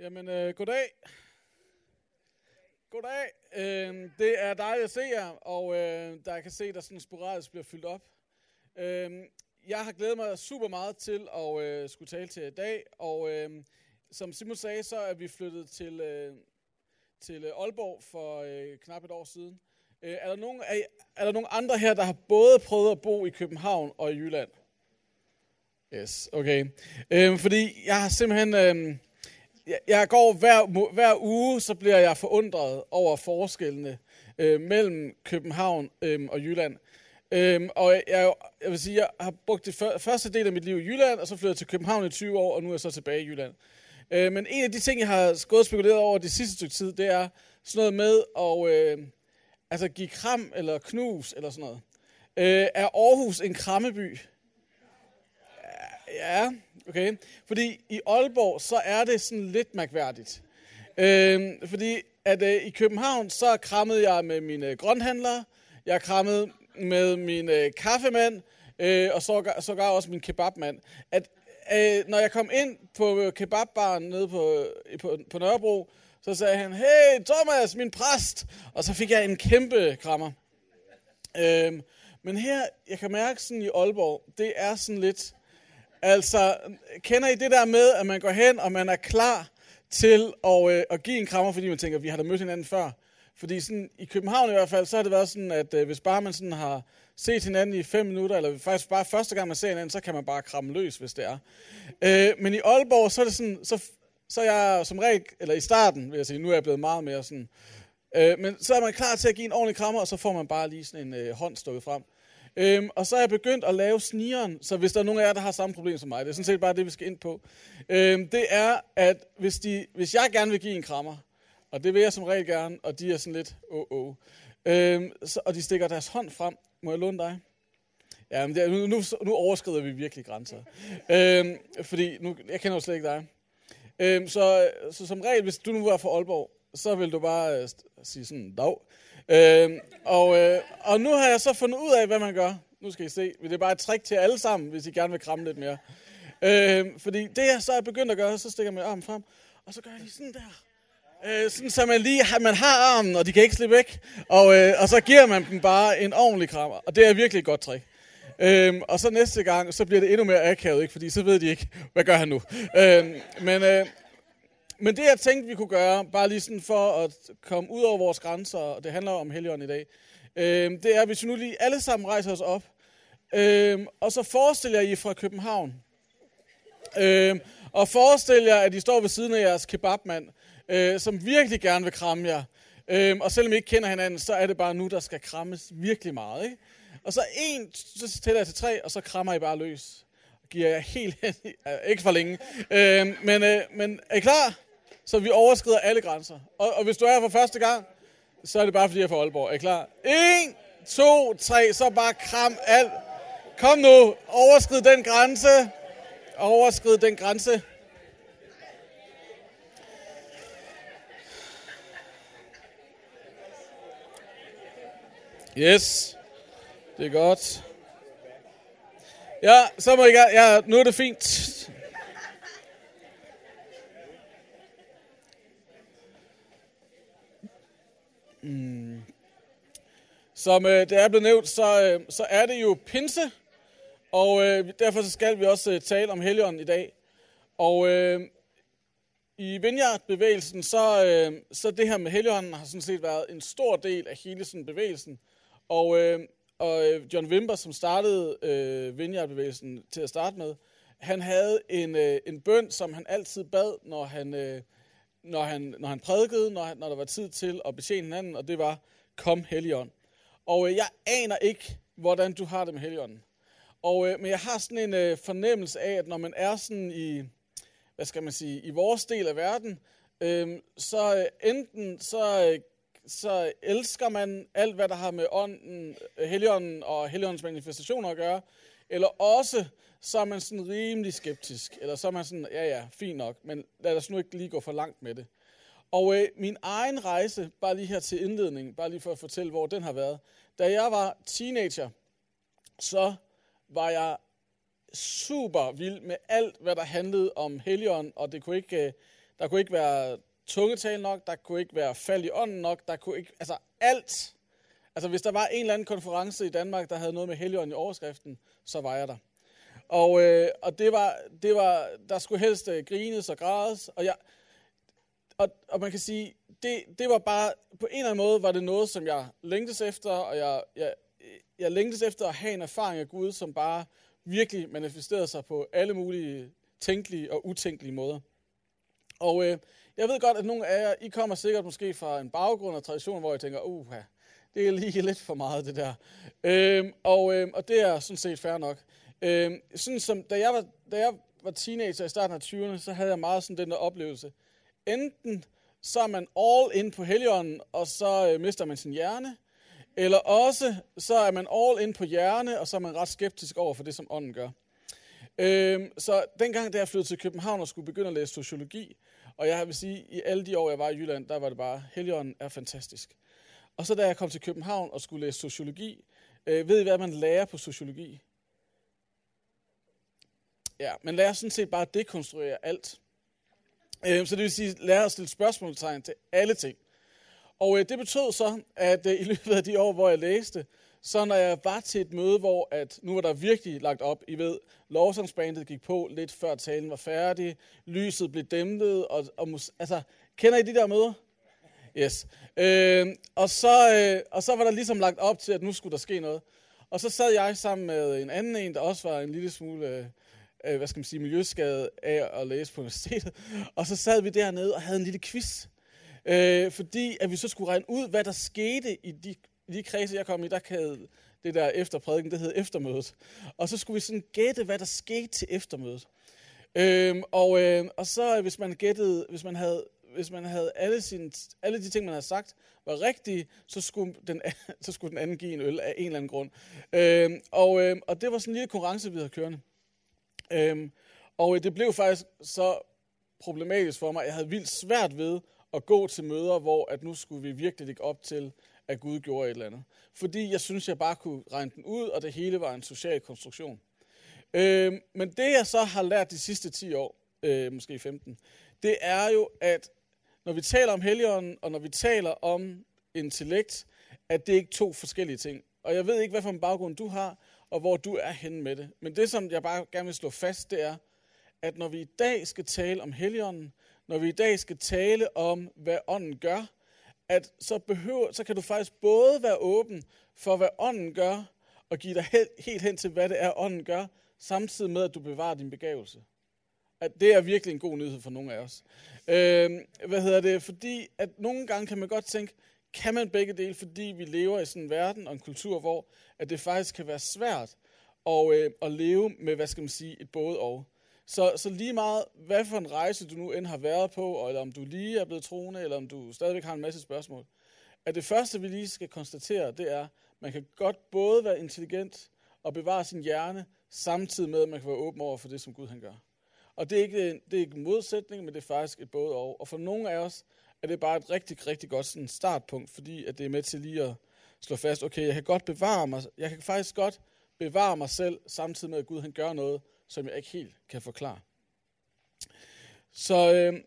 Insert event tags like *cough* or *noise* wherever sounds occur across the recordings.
Jamen, øh, goddag. Goddag. Øh, det er dejligt at se jer, og øh, der jeg kan se, der sådan sporadisk bliver fyldt op. Øh, jeg har glædet mig super meget til at øh, skulle tale til jer i dag, og øh, som Simon sagde, så er vi flyttet til, øh, til øh, Aalborg for øh, knap et år siden. Øh, er, der nogen, er, er der nogen andre her, der har både prøvet at bo i København og i Jylland? Yes, okay. Øh, fordi jeg har simpelthen... Øh, jeg, jeg går hver, hver uge, så bliver jeg forundret over forskellene øh, mellem København øh, og Jylland. Øhm, og jeg, jeg vil sige, jeg har brugt det før, første del af mit liv i Jylland, og så flyttet til København i 20 år, og nu er jeg så tilbage i Jylland. Øh, men en af de ting, jeg har gået og spekuleret over det sidste stykke tid, det er sådan noget med at øh, altså give kram eller knus eller sådan noget. Øh, er Aarhus en krammeby? Ja, okay. Fordi i Aalborg, så er det sådan lidt mærkværdigt. Øh, fordi at øh, i København, så krammede jeg med mine grønhandlere, jeg krammede med min øh, kaffemand, øh, og så, sågar også min kebabmand. At øh, når jeg kom ind på øh, kebabbaren nede på, øh, på, på Nørrebro, så sagde han, hey Thomas, min præst! Og så fik jeg en kæmpe krammer. Øh, men her, jeg kan mærke sådan i Aalborg, det er sådan lidt, altså, kender I det der med, at man går hen, og man er klar til at, øh, at give en krammer, fordi man tænker, vi har da mødt hinanden før. Fordi sådan, i København i hvert fald, så har det været sådan, at øh, hvis bare man sådan har set hinanden i fem minutter, eller faktisk bare første gang man ser hinanden, så kan man bare kramme løs, hvis det er. Øh, men i Aalborg, så er det sådan, så, så er jeg som regel, eller i starten, vil jeg sige, nu er jeg blevet meget mere sådan, øh, men så er man klar til at give en ordentlig krammer, og så får man bare lige sådan en øh, hånd stukket frem. Øhm, og så er jeg begyndt at lave snigeren, så hvis der er nogen af jer, der har samme problem som mig, det er sådan set bare det, vi skal ind på. Øhm, det er, at hvis, de, hvis jeg gerne vil give en krammer, og det vil jeg som regel gerne, og de er sådan lidt, åh, oh, åh. Oh. Øhm, så, og de stikker deres hånd frem. Må jeg låne dig? Ja, men det er, nu, nu, nu overskrider vi virkelig grænser. øhm, fordi nu, jeg kender jo slet ikke dig. Øhm, så, så som regel, hvis du nu var fra Aalborg, så vil du bare øh, sige sådan, dag. Øh, og, øh, og nu har jeg så fundet ud af, hvad man gør. Nu skal I se. Det er bare et trick til alle sammen, hvis I gerne vil kramme lidt mere. Øh, fordi det, jeg så er begyndt at gøre, så stikker man armen frem, og så gør jeg lige sådan der. Øh, sådan så man lige man har armen, og de kan ikke slippe væk. Og, øh, og så giver man dem bare en ordentlig krammer. Og det er virkelig et godt trick. Øhm, og så næste gang, så bliver det endnu mere akavet, ikke? fordi så ved de ikke, hvad gør han nu. Øhm, men, øh, men det jeg tænkte, vi kunne gøre, bare lige sådan for at komme ud over vores grænser, og det handler om Helligånd i dag, øh, det er, hvis vi nu lige alle sammen rejser os op, øh, og så forestiller jeg I fra København, øh, og forestiller jer, at I står ved siden af jeres kebabmand, øh, som virkelig gerne vil kramme jer. Øh, og selvom I ikke kender hinanden, så er det bare nu, der skal krammes virkelig meget. Ikke? Og så en, så tæller jeg til tre, og så krammer I bare løs. Giver jeg helt hen, *laughs* ikke for længe. Øh, men, øh, men er I klar? Så vi overskrider alle grænser. Og, og hvis du er for første gang, så er det bare fordi, jeg er fra Aalborg. Er I klar? En, to, tre, så bare kram alt. Kom nu, overskrid den grænse. Overskrid den grænse. Yes, det er godt. Ja, så må I gøre. Ja, nu er det fint. Mm. Som øh, det er blevet nævnt, så, øh, så er det jo pinse, og øh, derfor så skal vi også øh, tale om Helligånden i dag. Og øh, i Vineyard-bevægelsen, så, øh, så det her med Helligånden har sådan set været en stor del af hele sådan bevægelsen. Og, øh, og øh, John Wimber, som startede øh, Vineyard-bevægelsen til at starte med, han havde en, øh, en bøn, som han altid bad, når han, øh, når han, når han prædikede, når, når der var tid til at betjene hinanden, og det var, kom Helligånd. Og øh, jeg aner ikke, hvordan du har det med Helligånden. Og, øh, men jeg har sådan en øh, fornemmelse af, at når man er sådan i, hvad skal man sige, i vores del af verden, øh, så øh, enten så, øh, så elsker man alt, hvad der har med ånden, Helligånden og Helligåndens manifestationer at gøre, eller også så er man sådan rimelig skeptisk, eller så er man sådan, ja ja, fint nok, men lad os nu ikke lige gå for langt med det. Og øh, min egen rejse, bare lige her til indledning, bare lige for at fortælle, hvor den har været. Da jeg var teenager, så var jeg super vild med alt, hvad der handlede om Helion, og det kunne ikke, øh, Der kunne ikke være tungetal nok, der kunne ikke være fald i ånden nok, der kunne ikke, altså alt. Altså hvis der var en eller anden konference i Danmark, der havde noget med Helion i overskriften, så var jeg der. Og, øh, og det var, det var, der skulle helst øh, grines og grædes, og, jeg, og, og man kan sige, det, det var bare, på en eller anden måde var det noget, som jeg længtes efter, og jeg, jeg, jeg længtes efter at have en erfaring af Gud, som bare virkelig manifesterede sig på alle mulige tænkelige og utænkelige måder. Og øh, jeg ved godt, at nogle af jer, I kommer sikkert måske fra en baggrund og tradition, hvor I tænker, uha, det er lige lidt for meget det der. Øh, og, øh, og det er sådan set fair nok. Øh, sådan som, da jeg, var, da jeg var teenager i starten af 20'erne, så havde jeg meget sådan den der oplevelse. Enten så er man all in på heligånden, og så øh, mister man sin hjerne, eller også så er man all in på hjerne, og så er man ret skeptisk over for det, som ånden gør. Øhm, så dengang, da jeg flyttede til København og skulle begynde at læse sociologi, og jeg vil sige, i alle de år, jeg var i Jylland, der var det bare, Helligånden er fantastisk. Og så da jeg kom til København og skulle læse sociologi, øh, ved I, hvad man lærer på sociologi? Ja, men lad os sådan set bare dekonstruere alt. Øh, så det vil sige, lære at stille spørgsmålstegn til alle ting. Og øh, det betød så, at øh, i løbet af de år, hvor jeg læste, så når jeg var til et møde, hvor at nu var der virkelig lagt op, I ved, lovsangsbandet gik på lidt før talen var færdig, lyset blev dæmpet, og, og altså, kender I de der møder? Yes. Øh, og, så, øh, og så var der ligesom lagt op til, at nu skulle der ske noget. Og så sad jeg sammen med en anden en, der også var en lille smule, øh, øh, hvad skal man sige, miljøskade af at læse på universitetet. Og så sad vi dernede og havde en lille quiz. Øh, fordi at vi så skulle regne ud, hvad der skete i de i de kredse, jeg kom i, der havde det der efterprædiken, det hed eftermødet. Og så skulle vi sådan gætte, hvad der skete til eftermødet. Øhm, og, øh, og så øh, hvis man gættede, hvis man havde, hvis man havde alle, sine, alle de ting, man havde sagt, var rigtige, så skulle den, *laughs* så skulle den anden give en øl af en eller anden grund. Øhm, og, øh, og det var sådan en lille konkurrence, vi havde kørende. Øhm, og det blev faktisk så problematisk for mig, jeg havde vildt svært ved at gå til møder, hvor at nu skulle vi virkelig lægge op til, at Gud gjorde et eller andet. Fordi jeg synes, jeg bare kunne regne den ud, og det hele var en social konstruktion. Øh, men det, jeg så har lært de sidste 10 år, øh, måske 15, det er jo, at når vi taler om helligånden, og når vi taler om intellekt, at det er ikke to forskellige ting. Og jeg ved ikke, hvad for en baggrund du har, og hvor du er henne med det. Men det, som jeg bare gerne vil slå fast, det er, at når vi i dag skal tale om helligånden, når vi i dag skal tale om, hvad ånden gør, at så, behøver, så kan du faktisk både være åben for, hvad ånden gør, og give dig helt, helt hen til, hvad det er, ånden gør, samtidig med, at du bevarer din begævelse. At det er virkelig en god nyhed for nogle af os. Øh, hvad hedder det? Fordi at nogle gange kan man godt tænke, kan man begge dele, fordi vi lever i sådan en verden og en kultur, hvor at det faktisk kan være svært at, øh, at leve med, hvad skal man sige, et både og. Så, så lige meget, hvad for en rejse du nu end har været på, eller om du lige er blevet troende, eller om du stadigvæk har en masse spørgsmål, at det første, vi lige skal konstatere, det er, at man kan godt både være intelligent og bevare sin hjerne, samtidig med, at man kan være åben over for det, som Gud han gør. Og det er ikke, det er ikke en modsætning, men det er faktisk et både og. Og for nogle af os er det bare et rigtig, rigtig godt sådan startpunkt, fordi at det er med til lige at slå fast, okay, jeg kan godt bevare mig, jeg kan faktisk godt bevare mig selv, samtidig med, at Gud han gør noget, som jeg ikke helt kan forklare. Så øh,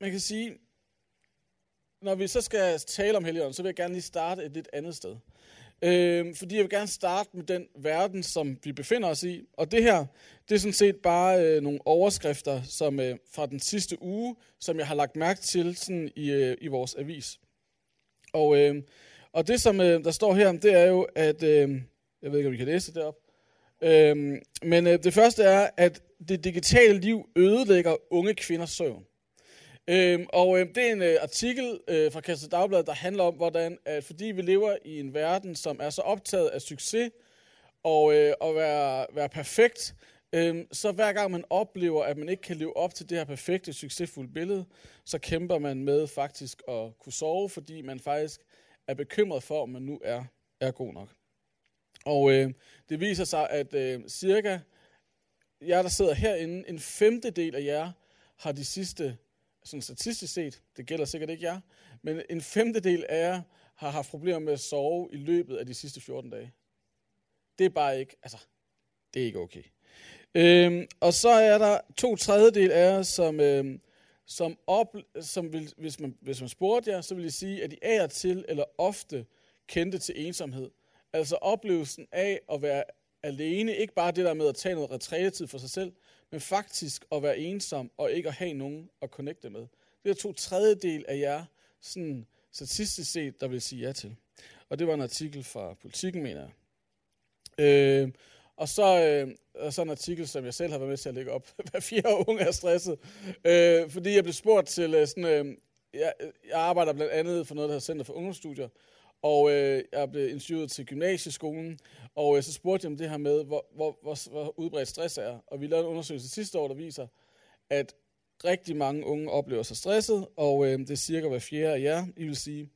man kan sige, når vi så skal tale om Helligånden, så vil jeg gerne lige starte et lidt andet sted. Øh, fordi jeg vil gerne starte med den verden, som vi befinder os i. Og det her, det er sådan set bare øh, nogle overskrifter som øh, fra den sidste uge, som jeg har lagt mærke til sådan i, øh, i vores avis. Og, øh, og det, som øh, der står her, det er jo, at... Øh, jeg ved ikke, om vi kan læse det op. Øh, men øh, det første er, at det digitale liv ødelægger unge kvinders søvn. Øhm, og øh, det er en øh, artikel øh, fra Kastet Dagblad, der handler om, hvordan at fordi vi lever i en verden, som er så optaget af succes og øh, at være, være perfekt, øh, så hver gang man oplever, at man ikke kan leve op til det her perfekte, succesfulde billede, så kæmper man med faktisk at kunne sove, fordi man faktisk er bekymret for, om man nu er, er god nok. Og øh, det viser sig, at øh, cirka jer, der sidder herinde, en femtedel af jer har de sidste, sådan statistisk set, det gælder sikkert ikke jer, men en femtedel af jer har haft problemer med at sove i løbet af de sidste 14 dage. Det er bare ikke, altså, det er ikke okay. Øhm, og så er der to tredjedel af jer, som, øhm, som, op, som vil, hvis, man, hvis man spurgte jer, så vil jeg sige, at de er til eller ofte kendte til ensomhed. Altså oplevelsen af at være alene, ikke bare det der med at tage noget retrætetid for sig selv, men faktisk at være ensom og ikke at have nogen at connecte med. Det er to tredjedel af jer, sådan statistisk set, der vil sige ja til. Og det var en artikel fra Politiken, mener jeg. Øh, og så, øh, og så en artikel, som jeg selv har været med til at lægge op. *laughs* Hver fire unge er stresset. Øh, fordi jeg blev spurgt til øh, sådan... Øh, jeg, jeg arbejder blandt andet for noget, der hedder Center for Ungdomsstudier. Og øh, jeg blev interviewet til gymnasieskolen. Og øh, så spurgte jeg om det her med, hvor, hvor, hvor, hvor udbredt stress er. Og vi lavede en undersøgelse sidste år, der viser, at rigtig mange unge oplever sig stresset. Og øh, det er cirka hver fjerde af jer, I vil sige,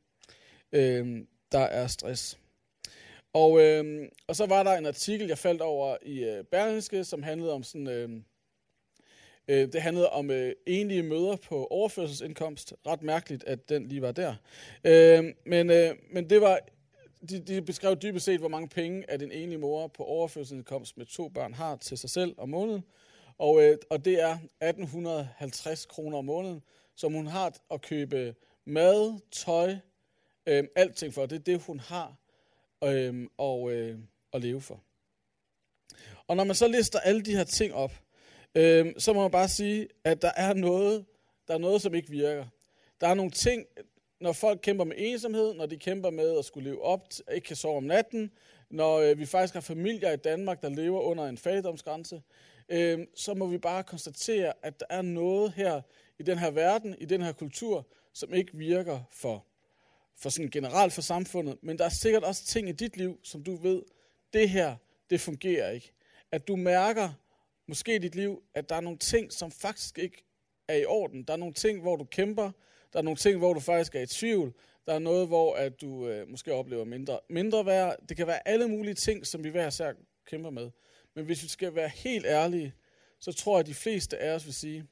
øh, der er stress. Og, øh, og så var der en artikel, jeg faldt over i øh, Berlingske, som handlede om sådan... Øh, øh, det handlede om øh, enlige møder på overførselsindkomst. Ret mærkeligt, at den lige var der. Øh, men, øh, men det var, de, de beskrev dybest set, hvor mange penge, at en enlig mor på overførselsindkomst med to børn har til sig selv om måneden. Og, øh, og det er 1850 kroner om måneden, som hun har at købe mad, tøj, øh, alting for. Det er det, hun har øh, og, øh, at leve for. Og når man så lister alle de her ting op, øh, så må man bare sige, at der er noget, der er noget, som ikke virker. Der er nogle ting, når folk kæmper med ensomhed, når de kæmper med at skulle leve op, ikke kan sove om natten, når øh, vi faktisk har familier i Danmark, der lever under en fattigdomsgrænse, øh, så må vi bare konstatere, at der er noget her i den her verden, i den her kultur, som ikke virker for for sådan generelt for samfundet, men der er sikkert også ting i dit liv, som du ved, det her, det fungerer ikke. At du mærker, måske i dit liv, at der er nogle ting, som faktisk ikke er i orden. Der er nogle ting, hvor du kæmper. Der er nogle ting, hvor du faktisk er i tvivl. Der er noget, hvor at du øh, måske oplever mindre, mindre værd. Det kan være alle mulige ting, som vi hver især kæmper med. Men hvis vi skal være helt ærlige, så tror jeg, at de fleste af os vil sige,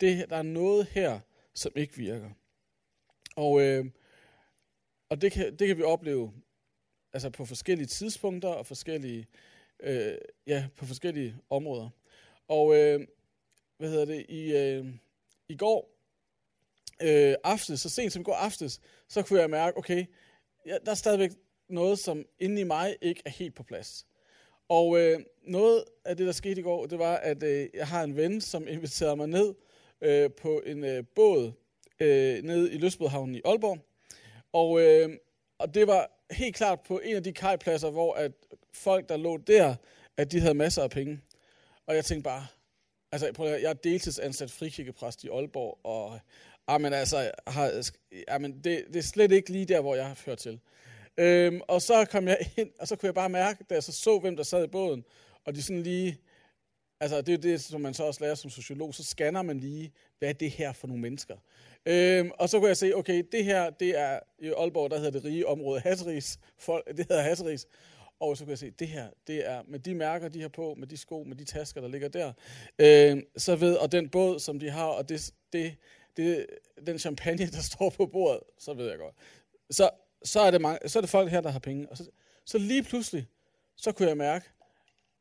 det, der er noget her, som ikke virker. Og øh, og det kan, det kan vi opleve altså på forskellige tidspunkter og forskellige, øh, ja, på forskellige områder. Og øh, hvad hedder det, i, øh, i går øh, aftes, så sent som i går aftes, så kunne jeg mærke, okay, ja, der er stadigvæk noget, som inde i mig ikke er helt på plads. Og øh, noget af det, der skete i går, det var, at øh, jeg har en ven, som inviterede mig ned øh, på en øh, båd øh, nede i Løsbødhavnen i Aalborg. Og, øh, og det var helt klart på en af de kajpladser, hvor at folk, der lå der, at de havde masser af penge. Og jeg tænkte bare, altså prøv at, jeg er deltidsansat frikirkepræst i Aalborg, og ah, amen, altså, har, ah, amen, det, det er slet ikke lige der, hvor jeg har hørt til. Øhm, og så kom jeg ind, og så kunne jeg bare mærke, da jeg så så, hvem der sad i båden, og de sådan lige, altså det er det, som man så også lærer som sociolog, så scanner man lige, hvad er det her for nogle mennesker? Øhm, og så kunne jeg se, okay, det her, det er i Aalborg, der hedder det rige område Hasseris. det hedder Hasseris. Og så kunne jeg se, det her, det er med de mærker, de har på, med de sko, med de tasker, der ligger der. øh, så ved, og den båd, som de har, og det, det, det, den champagne, der står på bordet, så ved jeg godt. Så, så, er, det mange, så er det folk her, der har penge. Og så, så lige pludselig, så kunne jeg mærke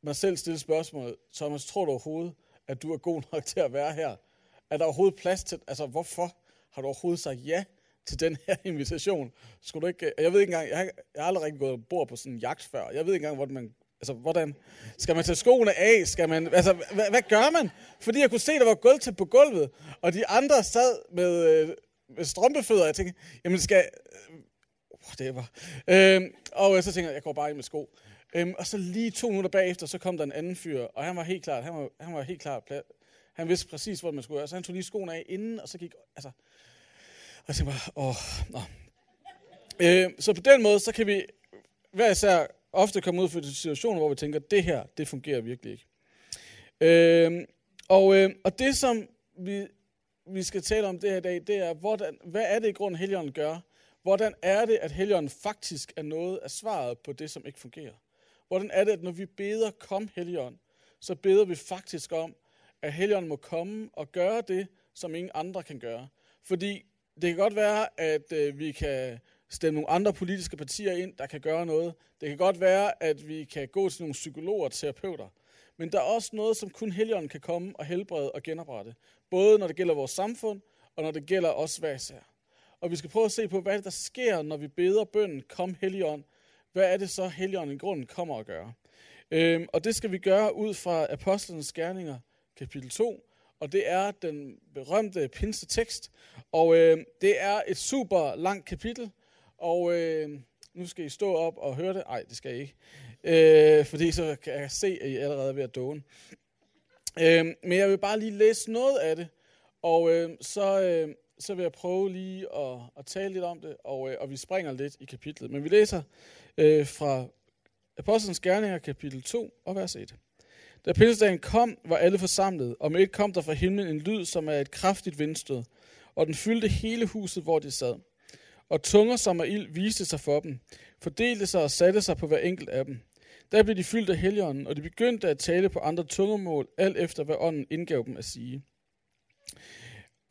mig selv stille spørgsmålet, Thomas, tror du overhovedet, at du er god nok til at være her? Er der overhovedet plads til, altså hvorfor? har du overhovedet sagt ja til den her *laughs* invitation? Skulle du ikke, jeg ved ikke engang, jeg har, jeg har aldrig rigtig gået bord på sådan en jagt før. Jeg ved ikke engang, hvordan man, altså hvordan, skal man tage skoene af? Skal man, altså hvad, hvad gør man? Fordi jeg kunne se, der var gulvtæt på gulvet, og de andre sad med, øh, med strømpefødder, jeg tænkte, jamen skal, øh, det var, øhm, øh, og så tænkte jeg, jeg går bare ind med sko. Øhm, og så lige to minutter bagefter, så kom der en anden fyr, og han var helt klar, han var, han var helt klar, han vidste præcis, hvor man skulle være, Så han tog lige skoene af inden, og så gik, altså, og jeg bare, åh, nå. Øh, så på den måde, så kan vi hver især ofte komme ud for situationer, hvor vi tænker, det her, det fungerer virkelig ikke. Øh, og, øh, og det, som vi, vi skal tale om det her i dag, det er, hvordan, hvad er det i grunden, Helligånden gør? Hvordan er det, at Helligånden faktisk er noget af svaret på det, som ikke fungerer? Hvordan er det, at når vi beder, kom Helligånd, så beder vi faktisk om, at Helligånden må komme og gøre det, som ingen andre kan gøre. Fordi det kan godt være, at øh, vi kan stemme nogle andre politiske partier ind, der kan gøre noget. Det kan godt være, at vi kan gå til nogle psykologer og terapeuter. Men der er også noget, som kun Helligånden kan komme og helbrede og genoprette. Både når det gælder vores samfund, og når det gælder os hver især. Og vi skal prøve at se på, hvad det, der sker, når vi beder bønden, kom Helligånd. Hvad er det så, Helligånden i grunden kommer at gøre? Øhm, og det skal vi gøre ud fra Apostlenes Gerninger, kapitel 2, og det er den berømte pinse tekst. Og øh, det er et super langt kapitel, og øh, nu skal I stå op og høre det. Nej, det skal I ikke, øh, fordi så kan jeg se, at I allerede er ved at dåne. Øh, men jeg vil bare lige læse noget af det, og øh, så, øh, så vil jeg prøve lige at, at tale lidt om det, og, øh, og vi springer lidt i kapitlet. Men vi læser øh, fra Apostlenes Gerninger, kapitel 2 og vers 1. Da pinsedagen kom, var alle forsamlet, og med et kom der fra himlen en lyd, som er et kraftigt vindstød, og den fyldte hele huset, hvor de sad. Og tunger som af ild viste sig for dem, fordelte sig og satte sig på hver enkelt af dem. Der blev de fyldt af helligånden, og de begyndte at tale på andre tungemål, alt efter hvad ånden indgav dem at sige.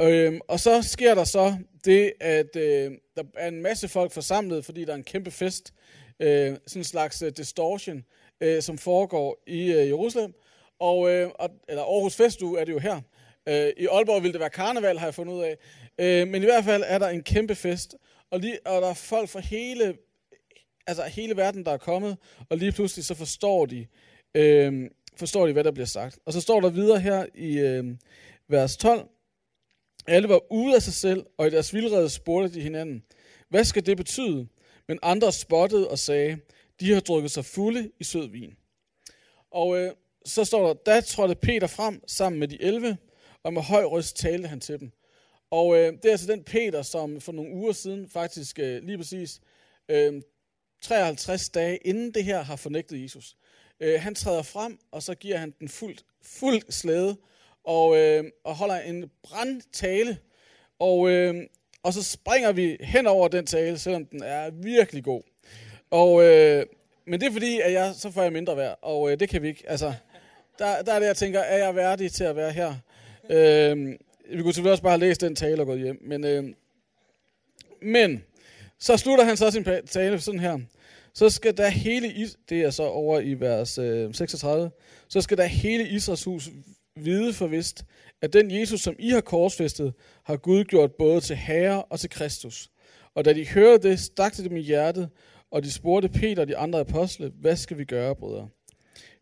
Øhm, og så sker der så det, at øh, der er en masse folk forsamlet, fordi der er en kæmpe fest, øh, sådan en slags øh, distortion, øh, som foregår i øh, Jerusalem. Og, øh, og, eller Aarhus Festuge er det jo her. Øh, I Aalborg ville det være karneval, har jeg fundet ud af. Øh, men i hvert fald er der en kæmpe fest. Og, lige, og der er folk fra hele, altså hele verden, der er kommet. Og lige pludselig så forstår de, øh, forstår de, hvad der bliver sagt. Og så står der videre her i øh, vers 12. Alle var ude af sig selv, og i deres vildrede spurgte de hinanden, hvad skal det betyde? Men andre spottede og sagde, de har drukket sig fulde i sød vin. Og øh, så står der, da trådte Peter frem sammen med de 11, og med høj røst talte han til dem. Og øh, det er altså den Peter, som for nogle uger siden, faktisk øh, lige præcis øh, 53 dage inden det her, har fornægtet Jesus. Øh, han træder frem, og så giver han den fuldt, fuldt slæde, og, øh, og holder en brandtale. Og, øh, og så springer vi hen over den tale, selvom den er virkelig god. Og, øh, men det er fordi, at jeg, så får jeg mindre værd, og øh, det kan vi ikke. Altså, der, der er det, jeg tænker, er jeg værdig til at være her? Øh, vi kunne selvfølgelig også bare have læst den tale og gået hjem. Men, øh, men så slutter han så sin tale sådan her. Så skal der hele, det er så over i vers øh, 36, så skal der hele Israels hus vide forvist, at den Jesus, som I har korsfæstet, har Gud gjort både til Herre og til Kristus. Og da de hørte det, stak det dem i hjertet, og de spurgte Peter og de andre apostle, hvad skal vi gøre, brødre?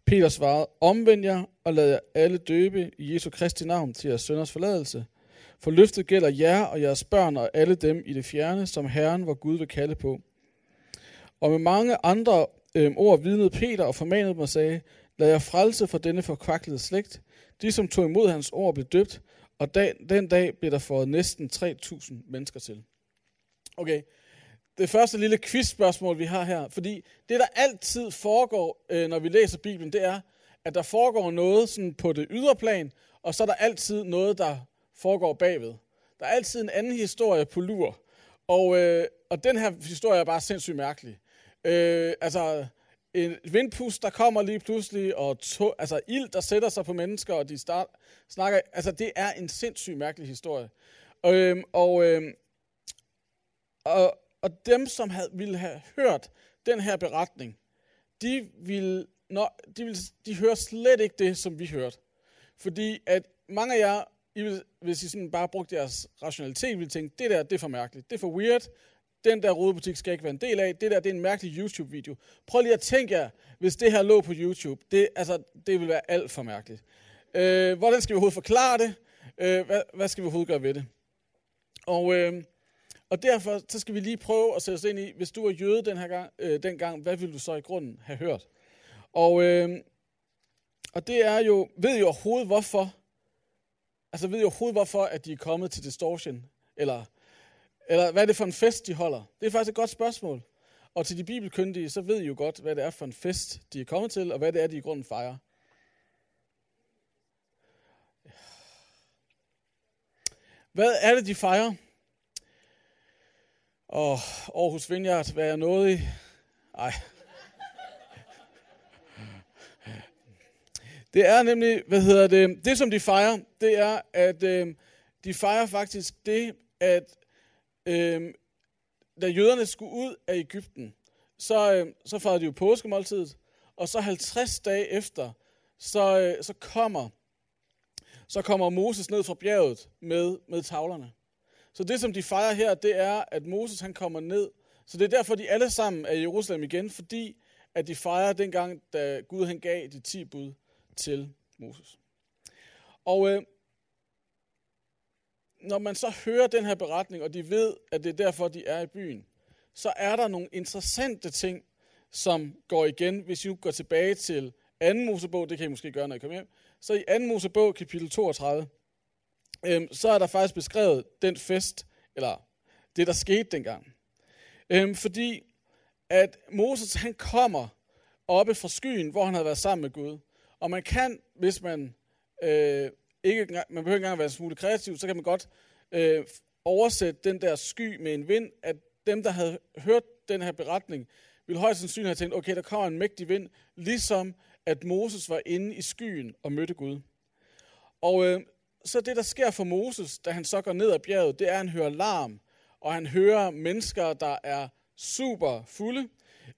Peter svarede, omvend jer og lad jer alle døbe i Jesu Kristi navn til jeres sønders forladelse. For løftet gælder jer og jeres børn og alle dem i det fjerne, som Herren, hvor Gud vil kalde på. Og med mange andre øh, ord vidnede Peter og formanede dem og sagde, lad jer frelse fra denne forkvaklede slægt. De, som tog imod hans ord, blev døbt, og dag, den dag blev der fået næsten 3.000 mennesker til. Okay, det første lille quizspørgsmål, vi har her. Fordi det, der altid foregår, øh, når vi læser Bibelen, det er, at der foregår noget sådan på det ydre plan, og så er der altid noget, der foregår bagved. Der er altid en anden historie på lur. Og, øh, og den her historie er bare sindssygt mærkelig. Øh, altså, en vindpust, der kommer lige pludselig, og to, altså ild, der sætter sig på mennesker, og de start, snakker. Altså, det er en sindssygt mærkelig historie. Øhm, og, øhm, og, og dem, som havde, ville have hørt den her beretning, de ville, no, de, ville, de hører slet ikke det, som vi hørte. Fordi at mange af jer, I vil, hvis I sådan bare brugte jeres rationalitet, ville tænke, det der, det er for mærkeligt, det er for weird, den der rodebutik skal ikke være en del af, det der, det er en mærkelig YouTube-video. Prøv lige at tænke jer, hvis det her lå på YouTube, det, altså, det vil være alt for mærkeligt. Øh, hvordan skal vi overhovedet forklare det? Øh, hvad, hvad skal vi overhovedet gøre ved det? Og øh, og derfor så skal vi lige prøve at sætte os ind i, hvis du var jøde den her gang, øh, dengang, hvad ville du så i grunden have hørt? Og, øh, og det er jo, ved I overhovedet hvorfor? Altså ved I overhovedet hvorfor, at de er kommet til Distortion? Eller, eller hvad er det for en fest, de holder? Det er faktisk et godt spørgsmål. Og til de bibelkyndige, så ved I jo godt, hvad det er for en fest, de er kommet til, og hvad det er, de i grunden fejrer. Hvad er det, de fejrer? Og Aarhus Vineyard, hvad er noget i? Ej. Det er nemlig, hvad hedder det, det som de fejrer, det er, at øh, de fejrer faktisk det, at øh, da jøderne skulle ud af Ægypten, så, øh, så fejrede de jo påskemåltidet, og så 50 dage efter, så, øh, så kommer så kommer Moses ned fra bjerget med, med tavlerne. Så det, som de fejrer her, det er, at Moses han kommer ned. Så det er derfor, de alle sammen er i Jerusalem igen, fordi at de fejrer dengang, da Gud han gav de ti bud til Moses. Og øh, når man så hører den her beretning, og de ved, at det er derfor, de er i byen, så er der nogle interessante ting, som går igen, hvis I går tilbage til 2. Mosebog, det kan I måske gøre, når I kommer hjem. Så i 2. Mosebog, kapitel 32, øhm, så er der faktisk beskrevet den fest, eller det, der skete dengang. Øhm, fordi at Moses, han kommer oppe fra skyen, hvor han havde været sammen med Gud. Og man kan, hvis man øh, ikke, man behøver ikke engang være en smule kreativ, så kan man godt øh, oversætte den der sky med en vind, at dem, der havde hørt den her beretning, ville højst sandsynligt have tænkt, okay, der kommer en mægtig vind, ligesom at Moses var inde i skyen og mødte Gud. Og øh, så det, der sker for Moses, da han så går ned ad bjerget, det er, at han hører larm, og han hører mennesker, der er super fulde,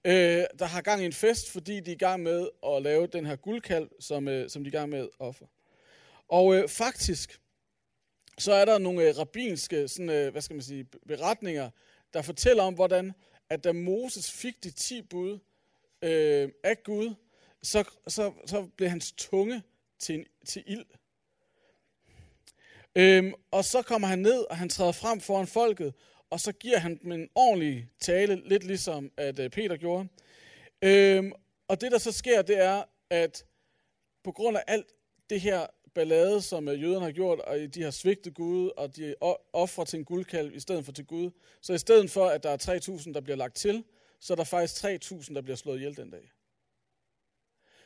øh, der har gang i en fest, fordi de er i gang med at lave den her guldkalv, som, øh, som de er i gang med at ofre. Og øh, faktisk, så er der nogle øh, rabbinske sådan, øh, hvad skal man sige, beretninger, der fortæller om, hvordan at da Moses fik de ti bud øh, af Gud, så, så, så blev hans tunge til, en, til ild. Øhm, og så kommer han ned, og han træder frem foran folket, og så giver han dem en ordentlig tale, lidt ligesom at øh, Peter gjorde. Øhm, og det, der så sker, det er, at på grund af alt det her ballade, som øh, jøderne har gjort, og de har svigtet Gud, og de offrer til en guldkalv i stedet for til Gud. Så i stedet for, at der er 3.000, der bliver lagt til, så er der faktisk 3.000, der bliver slået ihjel den dag.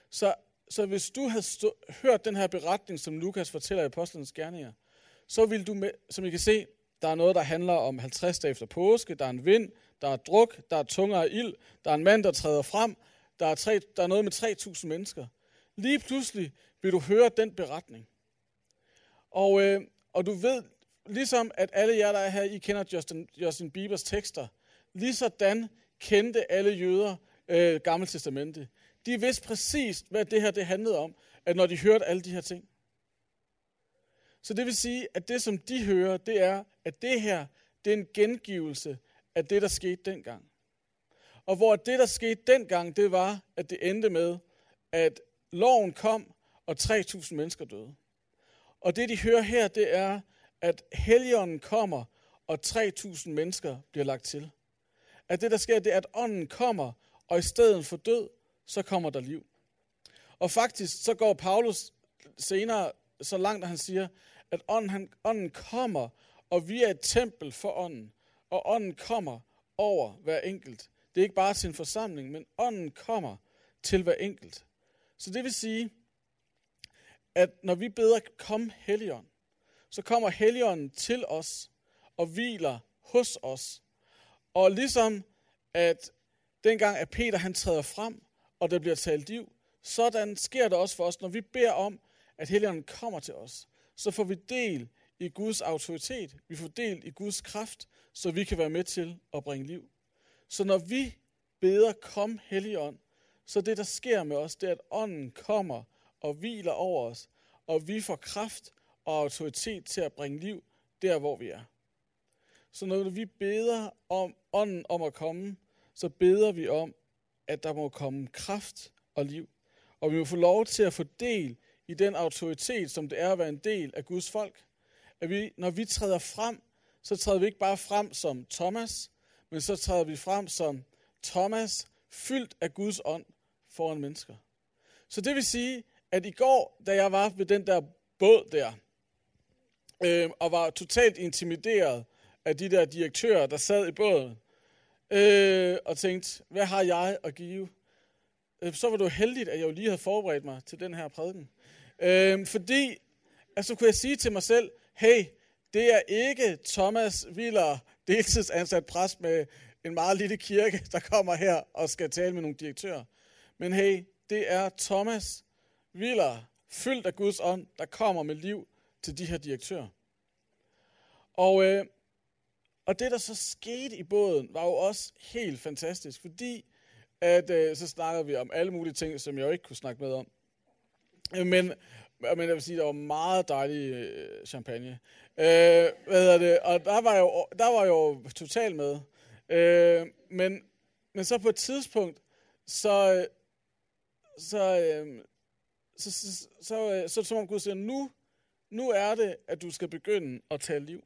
Så, så hvis du havde stå, hørt den her beretning, som Lukas fortæller i Apostlenes Gerninger, så vil du, med, som I kan se, der er noget, der handler om 50 dage efter påske, der er en vind, der er druk, der er tunger ild, der er en mand, der træder frem, der er, tre, der er noget med 3.000 mennesker. Lige pludselig vil du høre den beretning. Og, øh, og du ved, ligesom at alle jer, der er her, I kender Justin, Justin Biebers tekster, lige sådan kendte alle jøder øh, Gamle Testamente. De vidste præcis, hvad det her det handlede om, at når de hørte alle de her ting. Så det vil sige, at det, som de hører, det er, at det her, det er en gengivelse af det, der skete dengang. Og hvor det, der skete dengang, det var, at det endte med, at loven kom, og 3.000 mennesker døde. Og det, de hører her, det er, at helligånden kommer, og 3.000 mennesker bliver lagt til. At det, der sker, det er, at ånden kommer, og i stedet for død, så kommer der liv. Og faktisk, så går Paulus senere så langt, at han siger, at ånden, han, ånden kommer, og vi er et tempel for ånden. Og ånden kommer over hver enkelt. Det er ikke bare til en forsamling, men ånden kommer til hver enkelt. Så det vil sige, at når vi beder, kom Helligånd, så kommer Helligånden til os og hviler hos os. Og ligesom at dengang at Peter han træder frem, og der bliver talt liv, sådan sker det også for os, når vi beder om, at Helligånden kommer til os. Så får vi del i Guds autoritet, vi får del i Guds kraft, så vi kan være med til at bringe liv. Så når vi beder, kom Helligånd, så det, der sker med os, det er, at ånden kommer og hviler over os, og vi får kraft og autoritet til at bringe liv der, hvor vi er. Så når vi beder om ånden om at komme, så beder vi om, at der må komme kraft og liv. Og vi må få lov til at få del i den autoritet, som det er at være en del af Guds folk. At vi, når vi træder frem, så træder vi ikke bare frem som Thomas, men så træder vi frem som Thomas, fyldt af Guds ånd foran mennesker. Så det vil sige, at i går, da jeg var ved den der båd der, øh, og var totalt intimideret af de der direktører, der sad i båden, øh, og tænkte, hvad har jeg at give? Øh, så var det heldigt, at jeg jo lige havde forberedt mig til den her prædiken. Øh, fordi, altså kunne jeg sige til mig selv, hey, det er ikke Thomas Willer, deltidsansat præst med en meget lille kirke, der kommer her og skal tale med nogle direktører. Men hey, det er Thomas Willer, fyldt af Guds ånd, der kommer med liv til de her direktører. Og, øh, og det, der så skete i båden, var jo også helt fantastisk, fordi at, øh, så snakkede vi om alle mulige ting, som jeg jo ikke kunne snakke med om. Øh, men, øh, men jeg vil sige, der var meget dejlig øh, champagne. Øh, hvad hedder det? Og der var jo, der var jo totalt med. Øh, men, men så på et tidspunkt, så, Øhm, så, øh, så, så, så, så, så, så som om Gud siger, nu, nu er det, at du skal begynde at tage liv.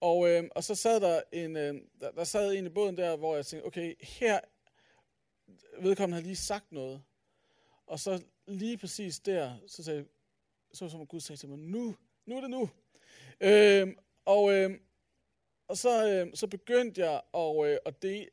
Og, øh, og så sad der en, øh, der, der sad en i båden der, hvor jeg tænkte, okay, her, vedkommende har lige sagt noget. Og så lige præcis der, så sagde så som Gud sagde til mig, nu, nu er det nu. Øh, og, øh, og så, øh, så begyndte jeg, og, øh, og det,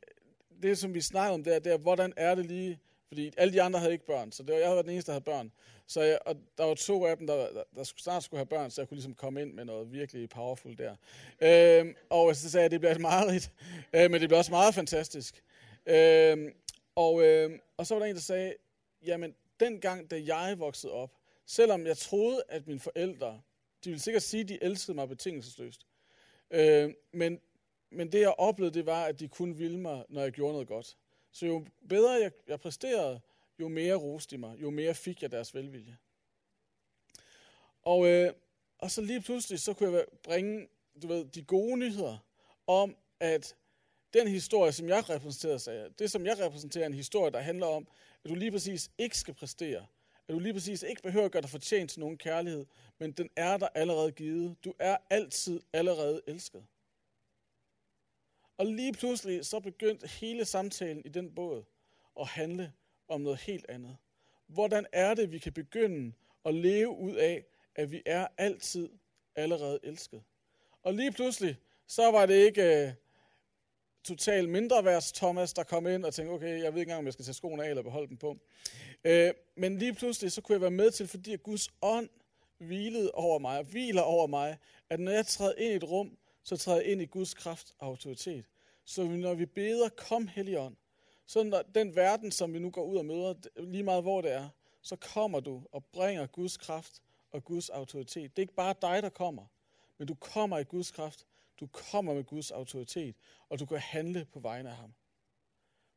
det som vi snakker om der, det er, hvordan er det lige, fordi alle de andre havde ikke børn, så det var, jeg var den eneste, der havde børn. Så jeg, og der var to af dem, der, der, der snart skulle have børn, så jeg kunne ligesom komme ind med noget virkelig powerful der. Øhm, og så sagde jeg, at det bliver et mareridt, øh, men det bliver også meget fantastisk. Øhm, og, øh, og så var der en, der sagde, jamen dengang, da jeg voksede op, selvom jeg troede, at mine forældre, de ville sikkert sige, at de elskede mig betingelsesløst. Øh, men, men det jeg oplevede, det var, at de kun ville mig, når jeg gjorde noget godt. Så jo bedre jeg, jeg præsterede, jo mere roste de mig, jo mere fik jeg deres velvilje. Og, øh, og så lige pludselig, så kunne jeg bringe du ved, de gode nyheder om, at den historie, som jeg repræsenterer, sagde, det som jeg repræsenterer, er en historie, der handler om, at du lige præcis ikke skal præstere. At du lige præcis ikke behøver at gøre dig fortjent til nogen kærlighed, men den er der allerede givet. Du er altid allerede elsket. Og lige pludselig så begyndte hele samtalen i den båd at handle om noget helt andet. Hvordan er det, vi kan begynde at leve ud af, at vi er altid allerede elsket? Og lige pludselig, så var det ikke øh, uh, totalt mindreværds Thomas, der kom ind og tænkte, okay, jeg ved ikke engang, om jeg skal tage skoene af eller beholde dem på. Uh, men lige pludselig, så kunne jeg være med til, fordi at Guds ånd hvilede over mig, og hviler over mig, at når jeg træder ind i et rum, så træde ind i Guds kraft og autoritet. Så når vi beder, kom Helligånd, så når den verden, som vi nu går ud og møder, lige meget hvor det er, så kommer du og bringer Guds kraft og Guds autoritet. Det er ikke bare dig, der kommer, men du kommer i Guds kraft, du kommer med Guds autoritet, og du kan handle på vegne af ham.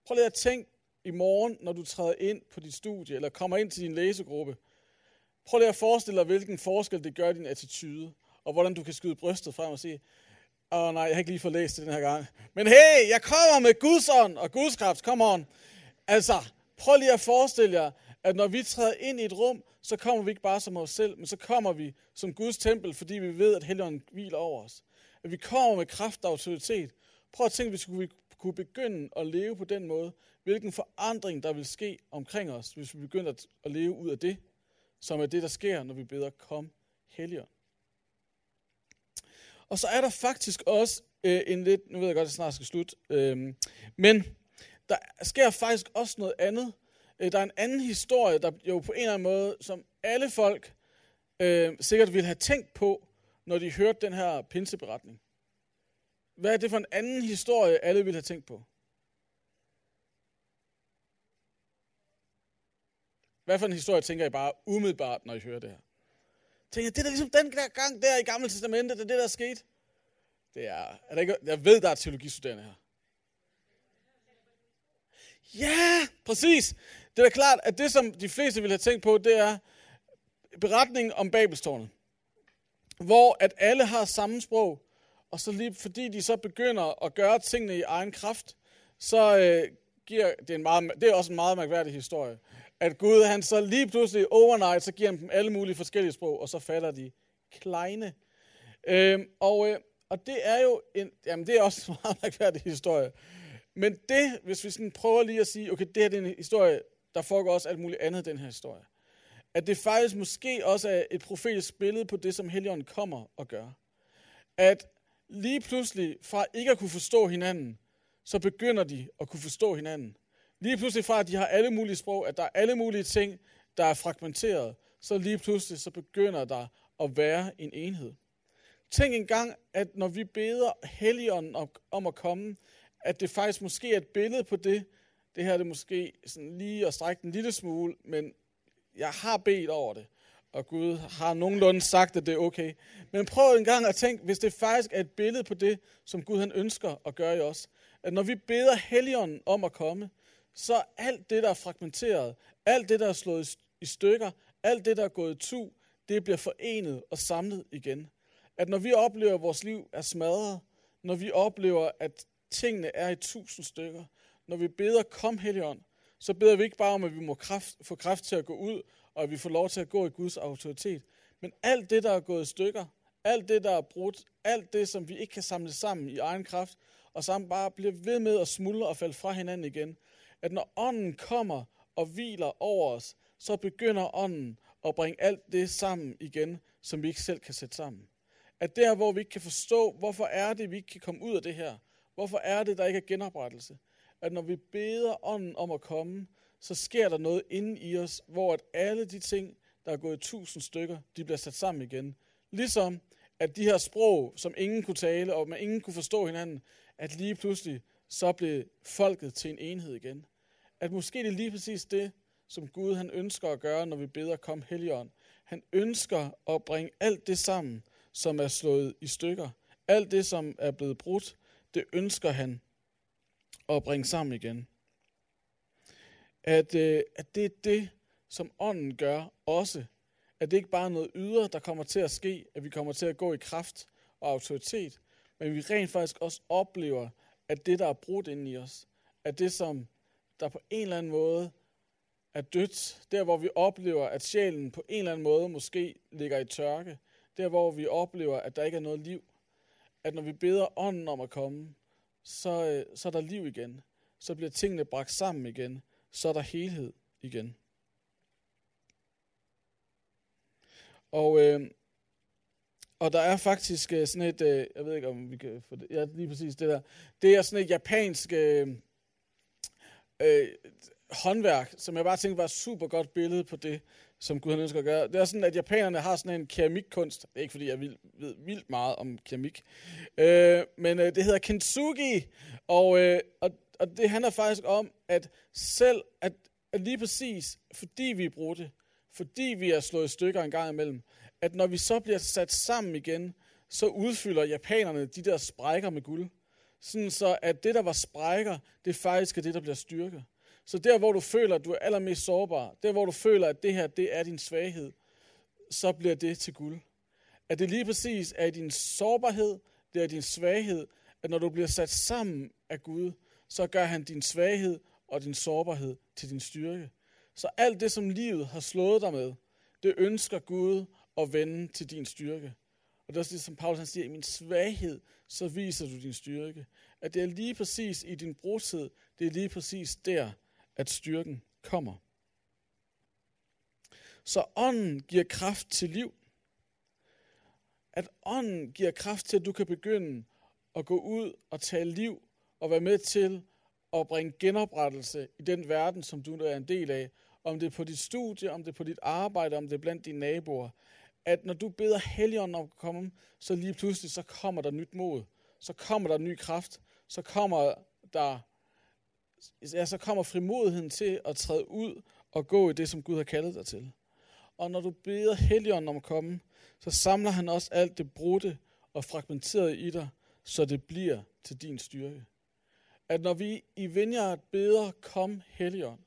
Prøv lige at tænke i morgen, når du træder ind på dit studie, eller kommer ind til din læsegruppe. Prøv lige at forestille dig, hvilken forskel det gør din attitude, og hvordan du kan skyde brystet frem og sige, Åh oh, nej, jeg har ikke lige fået læst det den her gang. Men hey, jeg kommer med Guds ånd og Guds kraft. Come on. Altså, prøv lige at forestille jer, at når vi træder ind i et rum, så kommer vi ikke bare som os selv, men så kommer vi som Guds tempel, fordi vi ved, at Helligånden hviler over os. At vi kommer med kraft og autoritet. Prøv at tænke, hvis vi kunne begynde at leve på den måde, hvilken forandring der vil ske omkring os, hvis vi begynder at leve ud af det, som er det, der sker, når vi beder, kom Helligånd. Og så er der faktisk også øh, en lidt, nu ved jeg godt, at det snart skal slutte, øh, men der sker faktisk også noget andet. Øh, der er en anden historie, der jo på en eller anden måde, som alle folk øh, sikkert ville have tænkt på, når de hørte den her pinseberetning. Hvad er det for en anden historie, alle ville have tænkt på? Hvad for en historie tænker I bare umiddelbart, når I hører det her? Tænker, det er ligesom den der gang der i Gamle Testamentet, det er det, der er sket. Det er, er der ikke, jeg ved, der er teologistuderende her. Ja, præcis. Det er da klart, at det, som de fleste vil have tænkt på, det er beretningen om Babelstårnet. Hvor at alle har samme sprog, og så lige fordi de så begynder at gøre tingene i egen kraft, så øh, giver det en meget, det er også en meget mærkværdig historie at Gud han så lige pludselig overnight, så giver han dem alle mulige forskellige sprog, og så falder de kleine. Øhm, og, øh, og det er jo en, jamen det er også *laughs* en meget mærkværdig historie. Men det, hvis vi sådan prøver lige at sige, okay, det her det er en historie, der foregår også alt muligt andet den her historie. At det faktisk måske også er et profetisk billede på det, som Helligånden kommer og gør. At lige pludselig, fra ikke at kunne forstå hinanden, så begynder de at kunne forstå hinanden. Lige pludselig fra, at de har alle mulige sprog, at der er alle mulige ting, der er fragmenteret, så lige pludselig så begynder der at være en enhed. Tænk engang, at når vi beder Helligånden om at komme, at det faktisk måske er et billede på det. Det her er det måske sådan lige at strække en lille smule, men jeg har bedt over det, og Gud har nogenlunde sagt, at det er okay. Men prøv en gang at tænke, hvis det faktisk er et billede på det, som Gud han ønsker at gøre i os. At når vi beder Helligånden om at komme, så alt det, der er fragmenteret, alt det, der er slået i stykker, alt det, der er gået i tu, det bliver forenet og samlet igen. At når vi oplever, at vores liv er smadret, når vi oplever, at tingene er i tusind stykker, når vi beder, kom Helligånd, så beder vi ikke bare om, at vi må kraft, få kraft til at gå ud, og at vi får lov til at gå i Guds autoritet. Men alt det, der er gået i stykker, alt det, der er brudt, alt det, som vi ikke kan samle sammen i egen kraft, og sammen bare bliver ved med at smuldre og falde fra hinanden igen. At når ånden kommer og hviler over os, så begynder ånden at bringe alt det sammen igen, som vi ikke selv kan sætte sammen. At der, hvor vi ikke kan forstå, hvorfor er det, vi ikke kan komme ud af det her, hvorfor er det, der ikke er genoprettelse, at når vi beder ånden om at komme, så sker der noget inde i os, hvor at alle de ting, der er gået i tusind stykker, de bliver sat sammen igen. Ligesom at de her sprog, som ingen kunne tale, og man ingen kunne forstå hinanden, at lige pludselig så blev folket til en enhed igen. At måske det er lige præcis det, som Gud han ønsker at gøre, når vi beder, kom Helligånd. Han ønsker at bringe alt det sammen, som er slået i stykker. Alt det, som er blevet brudt, det ønsker han at bringe sammen igen. At, øh, at det er det, som ånden gør også. At det ikke bare er noget ydre, der kommer til at ske, at vi kommer til at gå i kraft og autoritet, men vi rent faktisk også oplever, at det, der er brudt ind i os, at det, som der på en eller anden måde er dødt, der hvor vi oplever, at sjælen på en eller anden måde måske ligger i tørke, der hvor vi oplever, at der ikke er noget liv, at når vi beder ånden om at komme, så, øh, så er der liv igen. Så bliver tingene bragt sammen igen. Så er der helhed igen. Og, øh, og der er faktisk øh, sådan et, øh, jeg ved ikke om vi kan få det, ja, lige præcis det der, det er sådan et japansk øh, øh, håndværk, som jeg bare tænkte var et super godt billede på det, som Gud ønsker at gøre. Det er sådan, at japanerne har sådan en keramikkunst. Det er ikke, fordi jeg ved, ved vildt meget om keramik. Øh, men øh, det hedder kintsugi, og, øh, og, og det handler faktisk om, at selv, at, at lige præcis, fordi vi er det, fordi vi er slået i stykker en gang imellem, at når vi så bliver sat sammen igen, så udfylder japanerne de der sprækker med guld. Sådan så, at det, der var sprækker, det faktisk er det, der bliver styrket. Så der, hvor du føler, at du er allermest sårbar, der, hvor du føler, at det her, det er din svaghed, så bliver det til guld. At det lige præcis er din sårbarhed, det er din svaghed, at når du bliver sat sammen af Gud, så gør han din svaghed og din sårbarhed til din styrke. Så alt det, som livet har slået dig med, det ønsker Gud at vende til din styrke. Og det er også det, som Paulus han siger, i min svaghed, så viser du din styrke. At det er lige præcis i din brudhed, det er lige præcis der, at styrken kommer. Så ånden giver kraft til liv. At ånden giver kraft til, at du kan begynde at gå ud og tale liv og være med til at bringe genoprettelse i den verden, som du er en del af. Om det er på dit studie, om det er på dit arbejde, om det er blandt dine naboer. At når du beder Helligånden om at komme, så lige pludselig så kommer der nyt mod. Så kommer der ny kraft. Så kommer der ja, så kommer frimodigheden til at træde ud og gå i det, som Gud har kaldet dig til. Og når du beder Helligånden om at komme, så samler han også alt det brudte og fragmenterede i dig, så det bliver til din styrke. At når vi i Vineyard beder, kom Helligånd,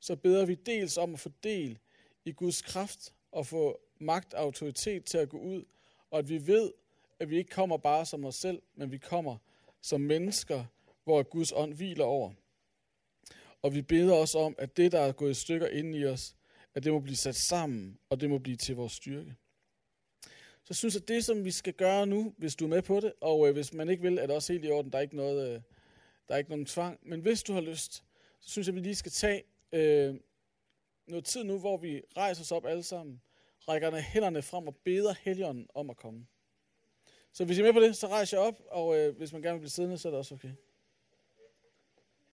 så beder vi dels om at få del i Guds kraft og få magt og autoritet til at gå ud, og at vi ved, at vi ikke kommer bare som os selv, men vi kommer som mennesker, hvor Guds ånd hviler over. Og vi beder også om, at det, der er gået i stykker inde i os, at det må blive sat sammen, og det må blive til vores styrke. Så jeg synes, at det, som vi skal gøre nu, hvis du er med på det, og øh, hvis man ikke vil, er det også helt i orden. Der er ikke noget, øh, der er ikke nogen tvang. Men hvis du har lyst, så synes jeg, at vi lige skal tage øh, noget tid nu, hvor vi rejser os op alle sammen, rækker hænderne frem og beder Helligånden om at komme. Så hvis I er med på det, så rejser jeg op, og øh, hvis man gerne vil blive siddende, så er det også okay.